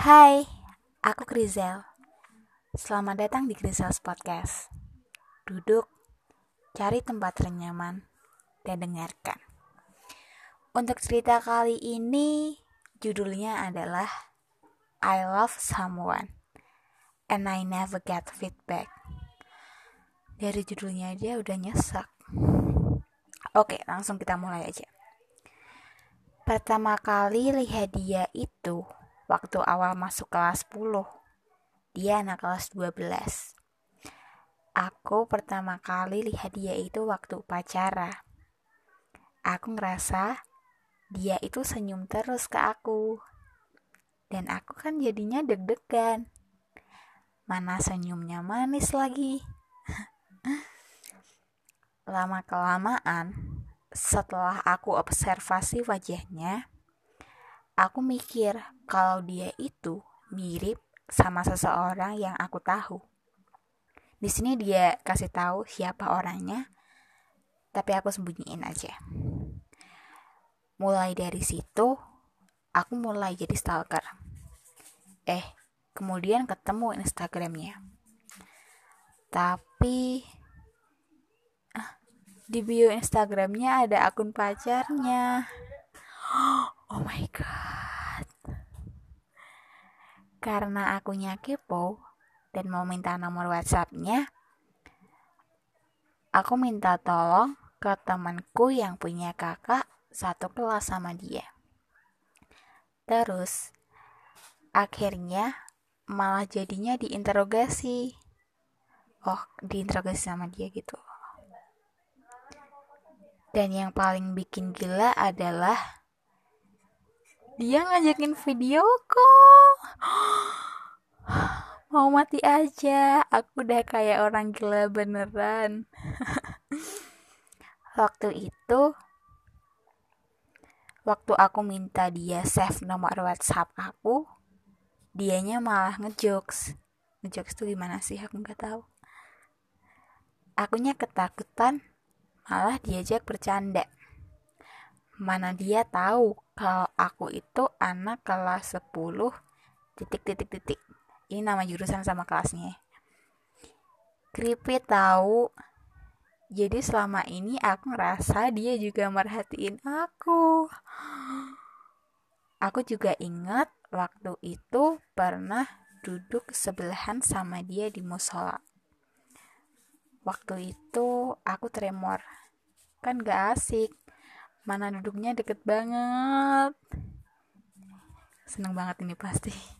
Hai, aku Krizel. Selamat datang di Krizel's Podcast. Duduk, cari tempat ternyaman, dan dengarkan. Untuk cerita kali ini, judulnya adalah I Love Someone and I Never Get Feedback. Dari judulnya aja udah nyesek. Oke, langsung kita mulai aja. Pertama kali lihat dia itu waktu awal masuk kelas 10. Dia anak kelas 12. Aku pertama kali lihat dia itu waktu upacara. Aku ngerasa dia itu senyum terus ke aku. Dan aku kan jadinya deg-degan. Mana senyumnya manis lagi. Lama-kelamaan, setelah aku observasi wajahnya, aku mikir kalau dia itu mirip sama seseorang yang aku tahu. Di sini dia kasih tahu siapa orangnya, tapi aku sembunyiin aja. Mulai dari situ, aku mulai jadi stalker. Eh, kemudian ketemu Instagramnya. Tapi, ah, di bio Instagramnya ada akun pacarnya. Karena akunya kepo dan mau minta nomor WhatsAppnya, aku minta tolong ke temanku yang punya kakak satu kelas sama dia. Terus, akhirnya malah jadinya diinterogasi. Oh, diinterogasi sama dia gitu. Dan yang paling bikin gila adalah dia ngajakin video call mau mati aja. Aku udah kayak orang gila beneran. Waktu itu waktu aku minta dia save nomor WhatsApp aku dianya malah ngejokes. Ngejokes tuh gimana sih? Aku nggak tahu. Akunya ketakutan malah diajak bercanda. Mana dia tahu kalau aku itu anak kelas 10 titik titik titik. Ini nama jurusan sama kelasnya. Creepy tahu. Jadi selama ini aku ngerasa dia juga merhatiin aku. Aku juga ingat waktu itu pernah duduk sebelahan sama dia di musola. Waktu itu aku tremor. Kan gak asik. Mana duduknya deket banget. Seneng banget ini pasti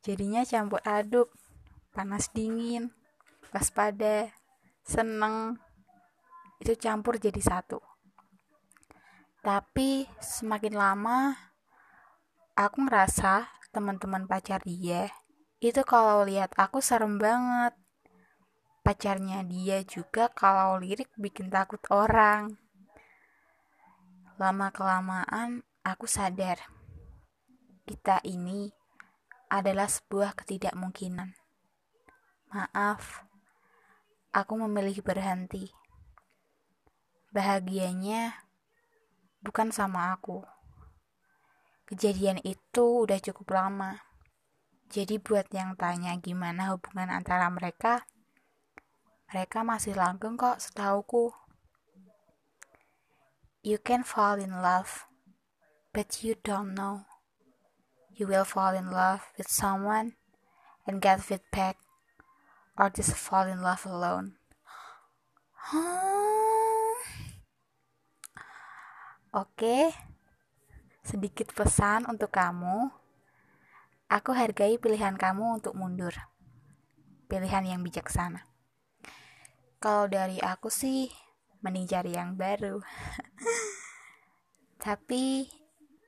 jadinya campur aduk panas dingin waspada seneng itu campur jadi satu. Tapi semakin lama aku ngerasa teman-teman pacar dia itu kalau lihat aku serem banget. Pacarnya dia juga kalau lirik bikin takut orang. Lama-kelamaan aku sadar kita ini adalah sebuah ketidakmungkinan. Maaf, aku memilih berhenti. Bahagianya bukan sama aku. Kejadian itu udah cukup lama. Jadi buat yang tanya gimana hubungan antara mereka, mereka masih langgeng kok setauku. You can fall in love, but you don't know. You will fall in love with someone and get feedback, or just fall in love alone. Oke, sedikit pesan untuk kamu. Aku hargai pilihan kamu untuk mundur. Pilihan yang bijaksana. Kalau dari aku sih, mending cari yang baru. Tapi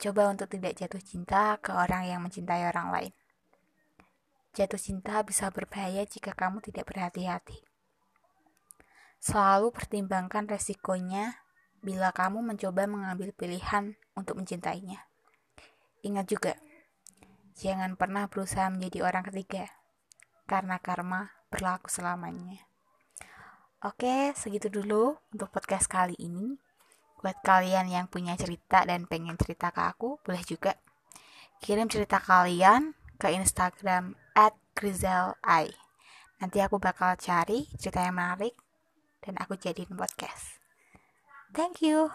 coba untuk tidak jatuh cinta ke orang yang mencintai orang lain. Jatuh cinta bisa berbahaya jika kamu tidak berhati-hati. Selalu pertimbangkan resikonya bila kamu mencoba mengambil pilihan untuk mencintainya. Ingat juga, jangan pernah berusaha menjadi orang ketiga, karena karma berlaku selamanya. Oke, segitu dulu untuk podcast kali ini. Buat kalian yang punya cerita dan pengen cerita ke aku, boleh juga kirim cerita kalian ke Instagram at I. Nanti aku bakal cari cerita yang menarik dan aku jadiin podcast. Thank you.